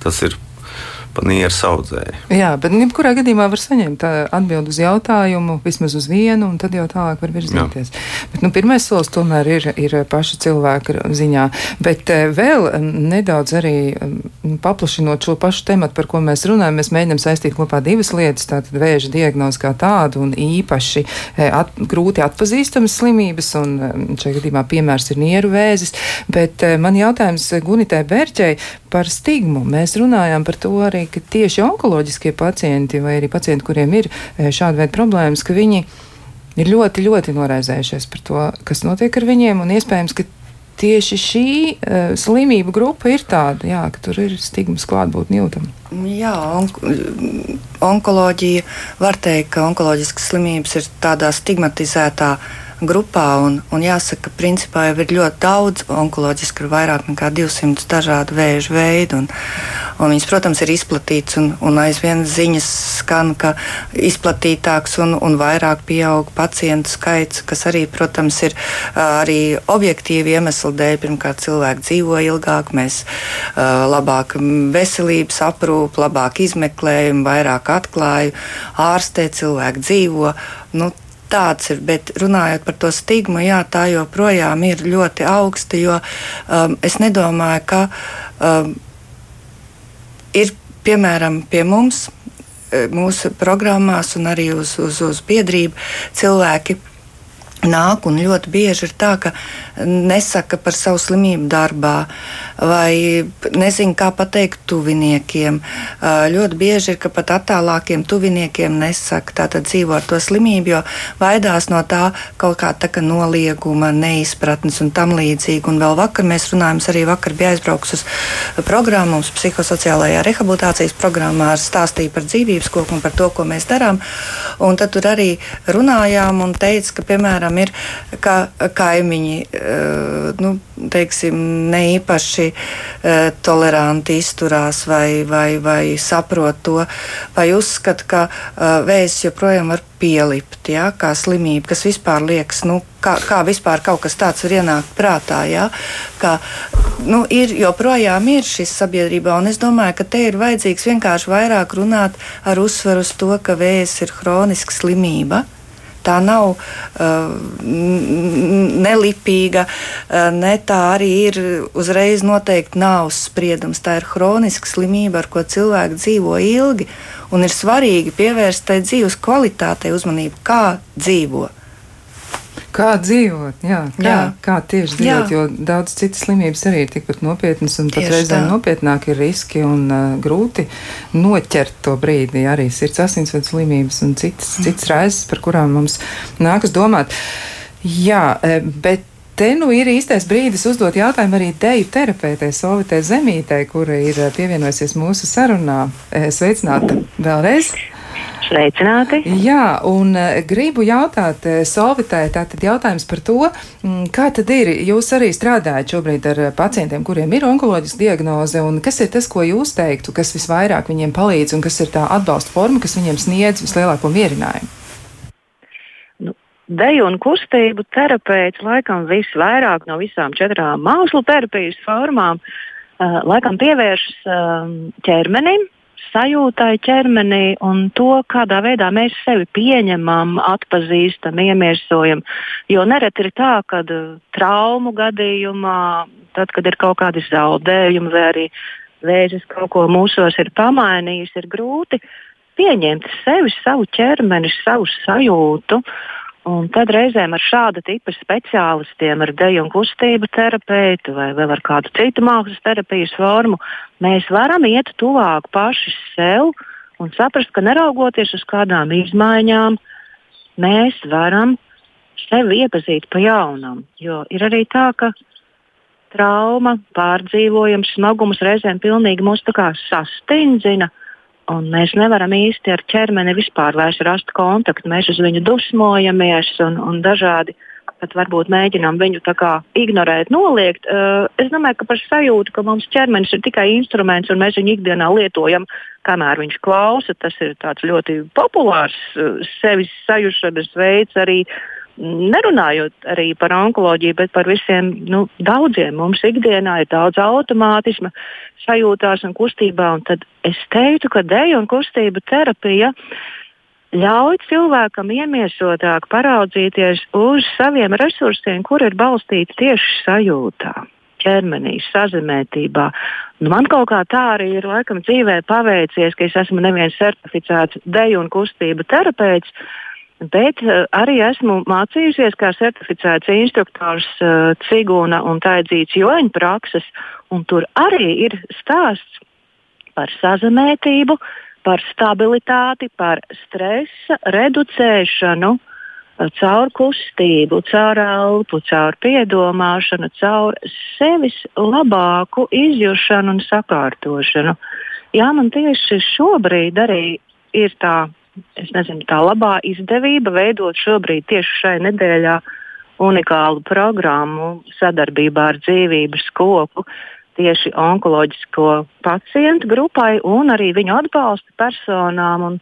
tas ir panieru audzēji. Jā, bet jebkurā gadījumā var saņemt atbildi uz jautājumu, vismaz uz vienu, un tad jau tālāk var virzīties. Jā. Bet nu, pirmais solis tomēr ir, ir paša cilvēka ziņā. Bet vēl nedaudz arī paplašinot šo pašu tematu, par ko mēs runājam, mēs mēģinām saistīt kopā divas lietas. Tātad vēža diagnoze kā tādu un īpaši at, grūti atpazīstamas slimības, un šajā gadījumā piemērs ir nieru vēzis. Bet man jautājums Gunitai Bērķei par stigmu. Mēs runājām par to arī ka tieši onkoloģiskie pacienti vai arī pacienti, kuriem ir e, šāda veida problēmas, ka viņi ir ļoti, ļoti noraizējušies par to, kas notiek ar viņiem, un iespējams, ka tieši šī uh, slimību grupa ir tāda, jā, ka tur ir stigmas klātbūtne jūtama. Jā, onk onkoloģija var teikt, ka onkoloģiskas slimības ir tādā stigmatizētā grupā. Un, un jāsaka, ka principā jau ir ļoti daudz onkoloģiski, ir vairāk nekā 200 dažādu vēža veidu. Un, un viņas, protams, ir izplatītas, un, un aizvien ziņas skan, ka izplatītāks un, un vairāk pieaug pacientu skaits, kas arī, protams, ir arī objektīvi iemesli dēļ. Pirmkārt, cilvēki dzīvo ilgāk, mēs labāk veselības aprūp, labāk izmeklējam, vairāk atklāju, ārstē cilvēki dzīvo. Nu, tāds ir. Bet runājot par to stigmu, jā, tā joprojām ir ļoti augsta, jo um, es nedomāju, ka um, ir piemēram pie mums. Uh, mūsu programmās un arī uz, uz, uz biedrību cilvēki nāk un ļoti bieži ir tā, ka nesaka par savu slimību darbā, vai nezina, kā pateikt tuviniekiem. Ļoti bieži ir, ka pat attālākiem tuviniekiem nesaka, tātad dzīvo ar to slimību, jo baidās no tā kaut kā tā kā nolieguma, neizpratnes un tam līdzīgi. Un vēl vakar mēs runājām, arī vakar bija aizbrauks uz programmu, mums psihosociālajā rehabilitācijas programmā ar stāstīju par dzīvības koku un par to, ko mēs darām. Un tad tur arī runājām un teica, ka, piemēram, ir, ka kaimiņi Eh, nu, teiksim, ne īpaši uh, toleranti izturās vai, vai, vai saprot to, vai uzskata, ka uh, vēzis joprojām var pielipt, ja, kā slimība, kas vispār liekas, nu, kā, kā vispār kaut kas tāds var ienākt prātā. Ja, ka, nu, ir, joprojām ir šis sabiedrībā, un es domāju, ka te ir vajadzīgs vienkārši vairāk runāt ar uzsvaru uz to, ka vēzis ir hroniska slimība. Tā nav uh, nelipīga, uh, ne tā arī ir uzreiz noteikti nāves spriedums. Tā ir hroniska slimība, ar ko cilvēki dzīvo ilgi, un ir svarīgi pievērst tai dzīves kvalitātei uzmanību, kā dzīvot. Kā dzīvot, jā, kā, jā. kā tieši dzīvot, jā. jo daudz citas slimības arī ir tikpat nopietnas, un pat reizēm nopietnāk ir riski un uh, grūti noķert to brīdi. Arī sirds asinsvadu slimības un citas, mm. citas raizes, par kurām mums nākas domāt. Jā, e, bet te nu ir īstais brīdis uzdot jautājumu arī deju terapeitei Solvitē Zemītei, kura ir e, pievienojusies mūsu sarunā. E, sveicināta vēlreiz! Sveicināti! Jā, un uh, gribu jautāt uh, Solvitai, tātad jautājums par to, mm, kā tad ir, jūs arī strādājat šobrīd ar uh, pacientiem, kuriem ir onkoloģiska diagnoze, un kas ir tas, ko jūs teiktu, kas visvairāk viņiem palīdz, un kas ir tā atbalsta forma, kas viņiem sniedz vislielāko mierinājumu? Nu, Deju un kustību terapeits laikam visvairāk no visām četrām mākslu terapijas formām uh, laikam pievēršas uh, ķermenim, sajūtai ķermenī un to, kādā veidā mēs sevi pieņemam, atpazīstam, iemiesojam. Jo nereti ir tā, ka uh, traumu gadījumā, tad, kad ir kaut kādi zaudējumi vai arī vēzis kaut ko mūsos ir pamainījis, ir grūti pieņemt sevi, savu ķermeni, savu sajūtu. Un tad reizēm ar šāda tipa speciālistiem, ar deju un kustību terapeitu vai vēl ar kādu citu mākslas terapijas formu, mēs varam iet tuvāk paši sev un saprast, ka neraugoties uz kādām izmaiņām, mēs varam sevi iepazīt pa jaunam. Jo ir arī tā, ka trauma, pārdzīvojums, smagums reizēm pilnīgi mūs sastindzina Un mēs nevaram īsti ar ķermeni vispār rast kontaktu. Mēs uz viņu dusmojamies un, un dažādi pat varbūt mēģinām viņu ignorēt, noliegt. Uh, es domāju, ka par sajūtu, ka mums ķermenis ir tikai instruments un mēs viņu ikdienā lietojam, kamēr viņš klausa. Tas ir ļoti populārs uh, sevis sajūšanas veids arī uh, nerunājot arī par onkoloģiju, bet par visiem nu, daudziem. Mums ikdienā ir daudz automātisma sajūtās un kustībā, un tad es teiktu, ka deju un kustību terapija ļauj cilvēkam iemiesotāk paraudzīties uz saviem resursiem, kur ir balstīti tieši sajūtā ķermenī, sazemētībā. Nu, man kaut kā tā arī ir laikam dzīvē paveicies, ka es esmu neviens certificēts deju un kustību terapeits, Bet uh, arī esmu mācījusies kā certificēts instruktors uh, Cigūna un Taidzīts joņa prakses, un tur arī ir stāsts par sazamētību, par stabilitāti, par stresa reducēšanu, caur kustību, caur elpu, caur piedomāšanu, caur sevis labāku izjūšanu un sakārtošanu. Jā, man tieši šobrīd arī ir tā, nezinu, tā labā izdevība veidot šobrīd tieši šai nedēļā unikālu programmu sadarbībā ar dzīvības kopu tieši onkoloģisko pacientu grupai un arī viņu atbalsta personām. Un,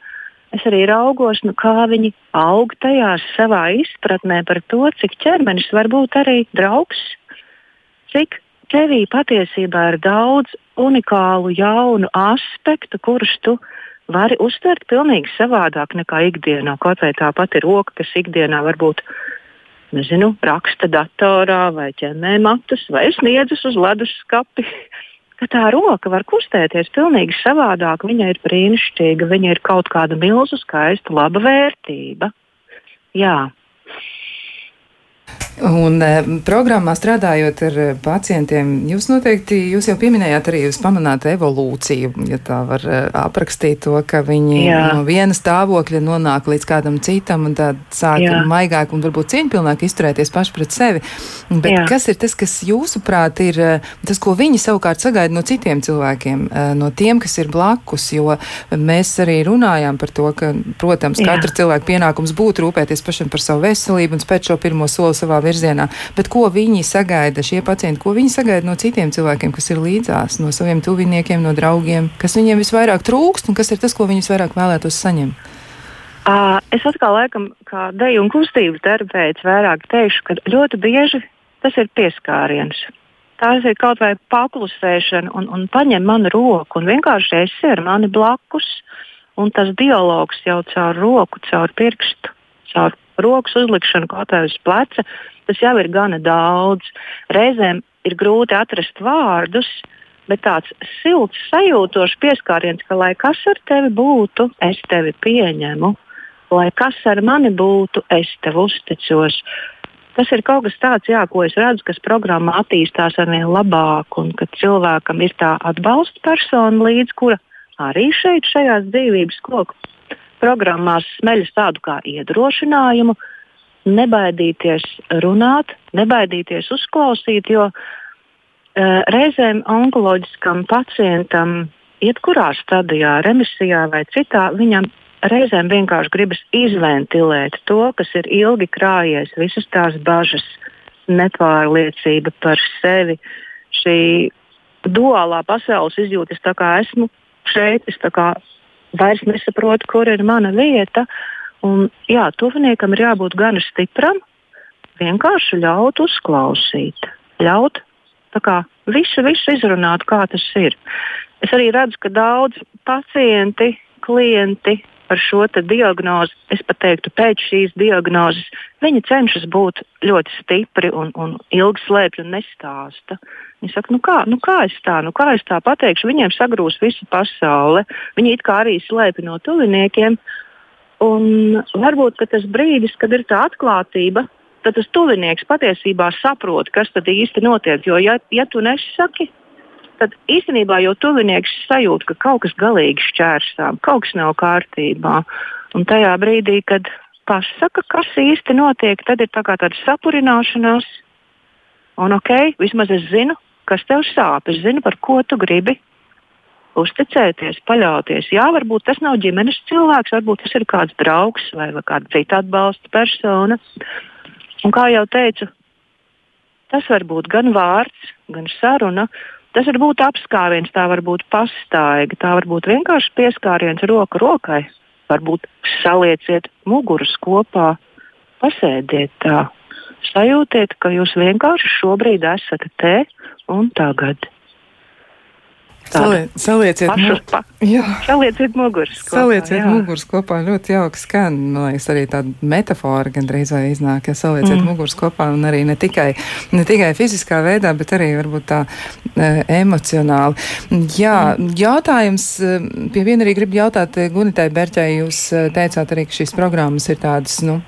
es arī raugos, nu, kā viņi aug tajā savā izpratnē par to, cik ķermenis var būt arī draugs, cik tevī patiesībā ir daudz unikālu, jaunu aspektu, kurus tu vari uztvert pavisam savādāk nekā ikdienā. Kaut vai tā pati roka, kas ikdienā varbūt nezinu, raksta datorā vai ķemmē matus vai sniedzas uz ledus skapi ka tā roka var kustēties pilnīgi savādāk. Viņa ir brīnišķīga, viņa ir kaut kāda milzu skaista, laba vērtība. Jā. Un e, programmā strādājot ar e, pacientiem, jūs noteikti, jūs jau pieminējāt arī, jūs pamanāt evolūciju, ja tā var e, aprakstīt to, ka viņi Jā. no viena stāvokļa nonāk līdz kādam citam un tad sāk Jā. maigāk un varbūt cieņpilnāk izturēties paši pret sevi. Bet Jā. kas ir tas, kas jūsuprāt ir tas, ko viņi savukārt sagaida no citiem cilvēkiem, no tiem, kas ir blakus, jo mēs arī runājām par to, ka, protams, Jā. katra cilvēka pienākums būtu rūpēties pašam par savu veselību un spēt šo pirmo soli savā virzienā. Bet ko viņi sagaida, šie pacienti, ko viņi sagaida no citiem cilvēkiem, kas ir līdzās, no saviem tuviniekiem, no draugiem, kas viņiem visvairāk trūkst un kas ir tas, ko viņi visvairāk vēlētos saņemt? Uh, es atkal, laikam, kā deju un kustības terapeits, vairāk teikšu, ka ļoti bieži tas ir pieskāriens. Tās ir kaut vai paklusēšana, un, un paņem manu roku, un vienkārši esi ar mani blakus, un tas dialogs jau caur roku, caur pirkstu, caur rokas uzlikšanu kaut kā uz pleca, tas jau ir gana daudz. Reizēm ir grūti atrast vārdus, bet tāds silts, sajūtošs pieskāriens, ka lai kas ar tevi būtu, es tevi pieņemu, lai kas ar mani būtu, es tev uzticos. Tas ir kaut kas tāds, jā, ko es redzu, kas programmā attīstās ar vien labāk, un ka cilvēkam ir tā atbalsta persona līdz, kura arī šeit, šajās dzīvības koku programmās smeļas tādu kā iedrošinājumu, nebaidīties runāt, nebaidīties uzklausīt, jo uh, reizēm onkoloģiskam pacientam, jebkurā stadijā, remisijā vai citā, viņam reizēm vienkārši gribas izventilēt to, kas ir ilgi krājies, visas tās bažas, nepārliecība par sevi, šī duālā pasaules izjūta, es esmu šeit, es vairs nesaprotu, kur ir mana vieta. Un, jā, tuviniekam ir jābūt gan stipram, vienkārši ļaut uzklausīt, ļaut kā, visu, visu izrunāt, kā tas ir. Es arī redzu, ka daudz pacienti, klienti ar šo diagnozi, es pat teiktu, pēc šīs diagnozes, viņi cenšas būt ļoti stipri un, un ilgi slēpj un nestāsta. Viņi saka, nu kā, nu kā es tā, nu kā es tā pateikšu, viņiem sagrūs visa pasaule. Viņi it kā arī slēpj no tuviniekiem. Un varbūt tas brīdis, kad ir tā atklātība, tad tas tuvinieks patiesībā saprot, kas tad īsti notiek. Jo, ja, ja tu nesaki, tad īstenībā jau tuvinieks sajūt, ka kaut kas galīgi šķērsām, kaut kas nav kārtībā. Un tajā brīdī, kad pasaka, kas īsti notiek, tad ir tā tāda sapurināšanās. Un ok, vismaz es zinu, kas tev sāp, es zinu, par ko tu gribi. Uzticēties, paļauties. Jā, varbūt tas nav ģimenes cilvēks, varbūt tas ir kāds draugs vai kāda cita atbalsta persona. Un kā jau teicu, tas var būt gan vārds, gan saruna, Tas var būt apskāviens, tā var būt pastaiga, tā var būt vienkārši pieskāriens roka rokai. Varbūt salieciet mugurus kopā, pasēdiet tā, sajūtiet, ka jūs vienkārši šobrīd esat te un tagad. Saliet, salieciet, pa, salieciet muguras kopā. Salieciet jā. muguras kopā ļoti jauki skan. Man liekas, arī tāda metafora gandrīz vai iznāk, ja salieciet mm. muguras kopā un arī ne tikai, ne tikai fiziskā veidā, bet arī varbūt tā e, emocionāli. Jā, mm. jautājums, e, pie viena arī gribu jautāt e, Gunitai Berķai, jūs e, teicāt arī, ka šīs programmas ir tādas, nu,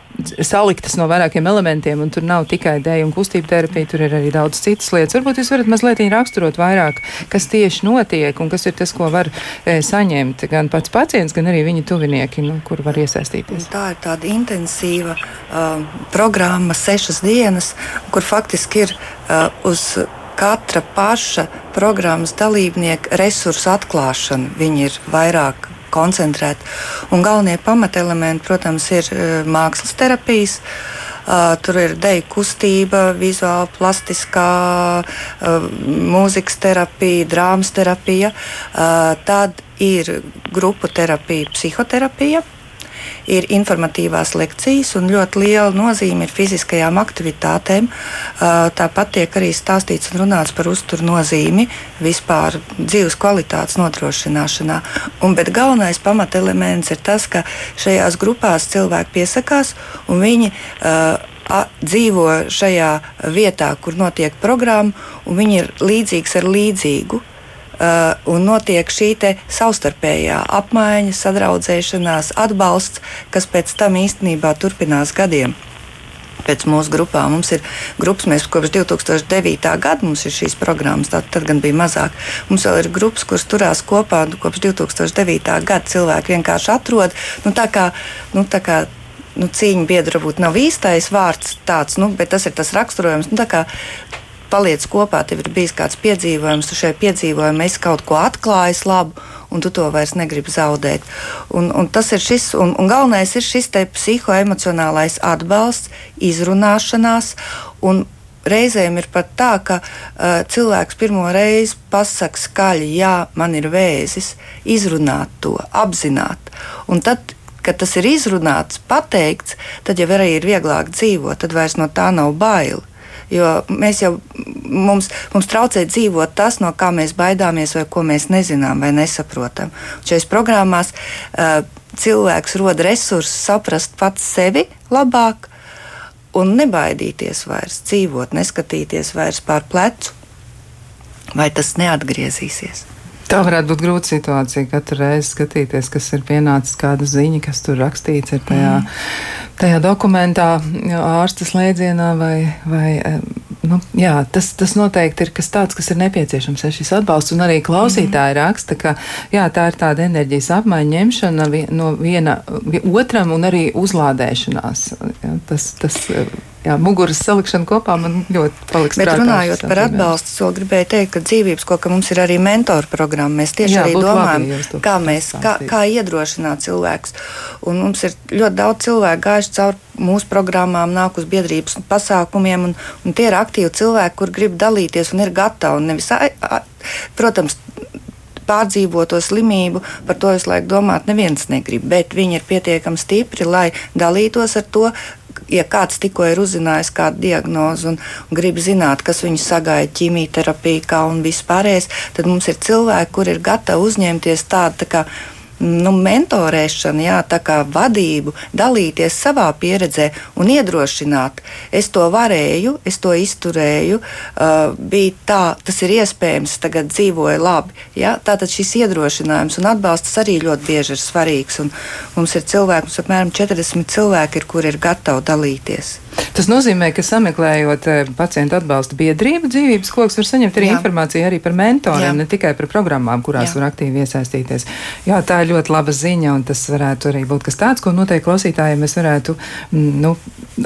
saliktas no vairākiem elementiem, un tur nav tikai dēļa un kustība terapija, tur ir arī daudz citas lietas. Varbūt jūs varat mazliet raksturot vairāk, kas tieši notiek un kas ir tas, ko var e, saņemt gan pats pacients, gan arī viņa tuvinieki, nu, kur var iesaistīties. Tā ir tāda intensīva uh, programma, sešas dienas, kur faktiski ir uh, uz katra paša programmas dalībnieka resursu atklāšana. Viņi ir vairāk koncentrēti. Un galvenie pamatelementi, protams, ir uh, mākslas terapijas. Uh, tur ir deju kustība, vizuāla, plastiskā, uh, mūzikas terapija, drāmas terapija. Uh, tad ir grupu terapija, psihoterapija ir informatīvās lekcijas, un ļoti liela nozīme ir fiziskajām aktivitātēm. Tāpat tiek arī stāstīts un runāts par uzturu nozīmi vispār dzīves kvalitātes nodrošināšanā. Un, bet galvenais pamatelements ir tas, ka šajās grupās cilvēki piesakās un viņi uh, dzīvo šajā vietā, kur notiek programma, un viņi ir līdzīgs ar līdzīgu. Uh, un notiek šī savstarpējā apmaiņa, sadraudzēšanās, atbalsts, kas pēc tam īstenībā turpinās gadiem. Pēc mūsu grupām mums ir grupas, mēs kopš 2009. gada mums ir šīs programmas, tad, tad gan bija mazāk. Mums vēl ir grupas, kuras turās kopā nu, kopš 2009. gada. Cilvēki vienkārši atrod, nu, tā kā, nu, tā kā nu, cīņa biedra varbūt nav īstais vārds, tāds, nu, bet tas ir tas raksturojums. Nu, paliec kopā, tev ir bijis kāds piedzīvojums, tu šajā piedzīvojumā esi kaut ko atklājis labu, un tu to vairs negribi zaudēt. Un, un tas ir šis, un, un galvenais ir šis psihoemocionālais atbalsts, izrunāšanās. Reizēm ir pat tā, ka uh, cilvēks pirmo reizi pasakā skaļi, jā, man ir vēzis, izrunāt to, apzināt. Un tad, kad tas ir izrunāts, pateikts, tad jau arī ir vieglāk dzīvot, tad vairs no tā nav bail. Jo mēs jau mums, mums traucē dzīvot tas, no kā mēs baidāmies, vai ko mēs nezinām vai nesaprotam. Šajās programmās uh, cilvēks rod resursus saprast pats sevi labāk un nebaidīties vairs dzīvot, neskatīties vairs pār plecu, vai tas neatgriezīsies. Tā varētu būt grūta situācija. Katru reizi skatīties, kas ir pienācis, kāda ziņa, kas tur rakstīts ir tajā, mm. tajā dokumentā, ārsta slēdzienā vai. vai Nu, jā, tas, tas noteikti ir kas tāds, kas ir nepieciešams, ir šis atbalsts. Un arī klausītāji mm. raksta, ka jā, tā ir tāda enerģijas apmaiņa, ņemšana no viena otram un arī uzlādēšanās. Jā, tas, tas jā, muguras salikšana kopā man ļoti paliks. Bet prātā, runājot par atbalstu, vēl gribēju teikt, ka dzīvības koka mums ir arī mentoru programma. Mēs tieši jā, arī domājam, labi, kā mēs, kā, kā iedrošināt cilvēkus. Un mums ir ļoti daudz cilvēku gājuši cauri mūsu programmām, nāk uz biedrības pasākumiem, un, un tie ir aktīvi cilvēki, kur grib dalīties un ir gatavi. Nevis, a, a, protams, pārdzīvoto slimību, par to visu laiku domāt neviens negrib, bet viņi ir pietiekami stipri, lai dalītos ar to, ja kāds tikko ir uzzinājis kādu diagnozi un, un grib zināt, kas viņu sagaida ķīmijterapijā, un vispārējais, tad mums ir cilvēki, kur ir gatavi uzņemties tādu tā kā nu, mentorēšanu, jā, tā kā vadību, dalīties savā pieredzē un iedrošināt. Es to varēju, es to izturēju, uh, bija tā, tas ir iespējams, tagad dzīvoju labi. Jā. Tātad šis iedrošinājums un atbalsts arī ļoti bieži ir svarīgs. Mums ir cilvēki, mums apmēram 40 cilvēki, ir, kur ir gatavi dalīties. Tas nozīmē, ka sameklējot eh, pacientu atbalsta biedrību, dzīvības koks var saņemt arī Jā. informāciju arī par mentoriem, Jā. ne tikai par programmām, kurās Jā. var aktīvi iesaistīties. Jā, tā ir ļoti laba ziņa, un tas varētu arī būt kas tāds, ko noteikti klausītājiem mēs varētu mm, nu,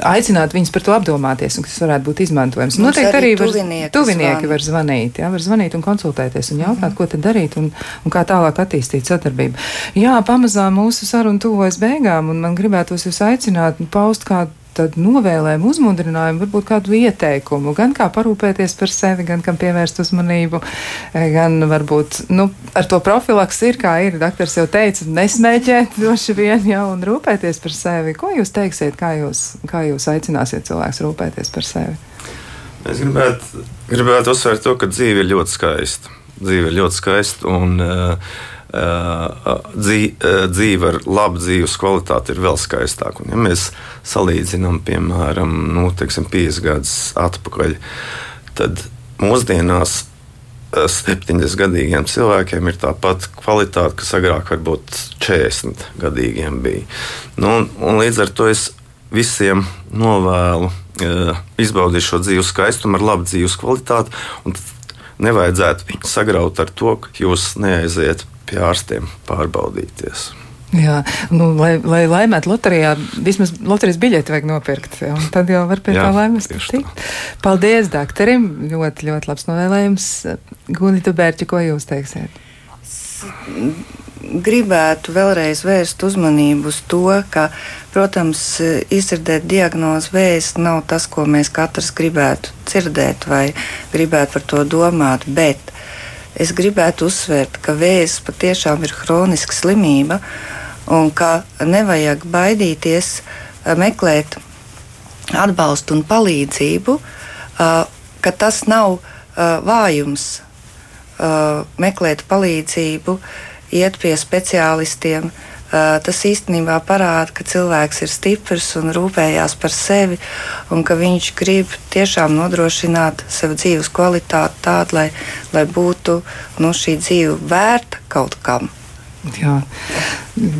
aicināt viņus par to apdomāties, un kas varētu būt izmantojams. Mums noteikti arī, arī var, tuvinieki var zvanīt, jā, var zvanīt un konsultēties un jautāt, mm. ko tad darīt un, un kā tālāk attīstīt sadarbību. Jā, pamazām mūsu saruna tuvojas beigām, un man gribētos jūs aicināt paust kādu tad novēlējumu, uzmundrinājumu, varbūt kādu ieteikumu, gan kā parūpēties par sevi, gan kam pievērst uzmanību, e, gan varbūt nu, ar to profilaks ir, kā ir. Doktors jau teica, nesmēķēt droši vien jau un rūpēties par sevi. Ko jūs teiksiet, kā jūs, kā jūs aicināsiet cilvēks rūpēties par sevi? Es gribētu, gribētu uzsvērt to, ka dzīve ir ļoti skaista. Dzīve ir ļoti skaista. Un, uh, dzīve ar labu dzīves kvalitāti ir vēl skaistāka. Un, ja mēs salīdzinām, piemēram, nu, teiksim, 50 gadus atpakaļ, tad mūsdienās 70 gadīgiem cilvēkiem ir tā pati kvalitāte, kas agrāk varbūt 40 gadīgiem bija. Nu, un, un līdz ar to es visiem novēlu izbaudīt šo dzīves skaistumu, ar labu dzīves kvalitāti. Nevajadzētu viņu sagraut ar to, ka jūs neaiziet pie ārstiem pārbaudīties. Jā, nu, lai, lai laimētu loterijā, vismaz loterijas biļeti vajag nopirkt. Tad jau var pie Jā, tā laimes tikt. Paldies, doktorim! Ļoti, ļoti labs novēlējums. Gunita Bērķa, ko jūs teiksiet? gribētu vēlreiz vērst uzmanību uz to, ka, protams, izdzirdēt diagnozi vēsts nav tas, ko mēs katrs gribētu dzirdēt vai gribētu par to domāt, bet es gribētu uzsvērt, ka vēsts patiešām ir hroniska slimība un ka nevajag baidīties meklēt atbalstu un palīdzību, ka tas nav vājums meklēt palīdzību iet pie speciālistiem. Tas īstenībā parāda, ka cilvēks ir stiprs un rūpējās par sevi, un ka viņš grib tiešām nodrošināt sev dzīves kvalitāti tādu, lai, lai būtu nu, šī dzīve vērta kaut kam. Jā.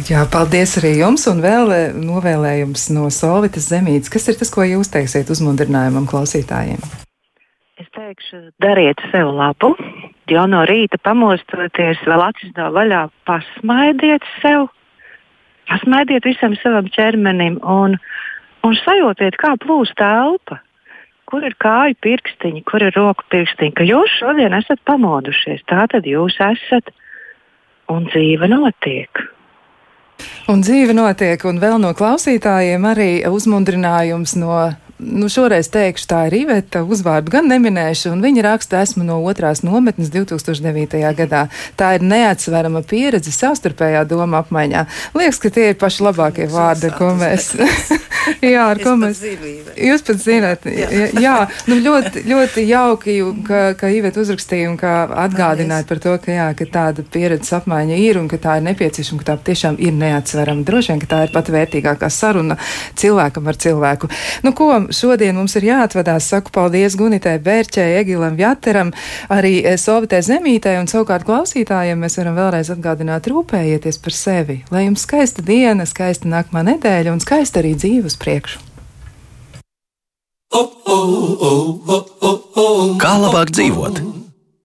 Jā, paldies arī jums, un vēl novēlējums no Solvitas zemītes. Kas ir tas, ko jūs teiksiet uzmundrinājumam klausītājiem? Es teikšu, dariet sev labu, jau no rīta pamostoties, vēl acis nav vaļā, pasmaidiet sev, pasmaidiet visam savam ķermenim un, un sajūtiet, kā plūst telpa. Kur ir kāju pirkstiņi, kur ir roku pirkstiņi, ka jūs šodien esat pamodušies. Tā tad jūs esat un dzīve notiek. Un dzīve notiek, un vēl no klausītājiem arī uzmundrinājums no nu, šoreiz teikšu, tā ir Iveta, uzvārdu gan neminēšu, un viņa raksta, esmu no otrās nometnes 2009. gadā. Tā ir neatsverama pieredze savstarpējā doma apmaiņā. Liekas, ka tie ir paši labākie vārdi, ar ko mēs. jā, ar ko mēs. Jūs pat zināt, jā, jā nu, ļoti, ļoti jauki, ka, ka Iveta uzrakstīja un ka atgādināja par to, ka, jā, ka tāda pieredzes apmaiņa ir un ka tā ir nepieciešama, ka tā tiešām ir neatsverama. Droši vien, ka tā ir pat vērtīgākā saruna cilvēkam ar cilvēku. Nu, ko, šodien mums ir jāatvadās. Saku paldies Gunitai Bērķei, Egilam Jateram, arī eh, Sovitē Zemītē un savukārt klausītājiem mēs varam vēlreiz atgādināt rūpējieties par sevi. Lai jums skaista diena, skaista nākamā nedēļa un skaista arī dzīve uz priekšu. Kā labāk dzīvot?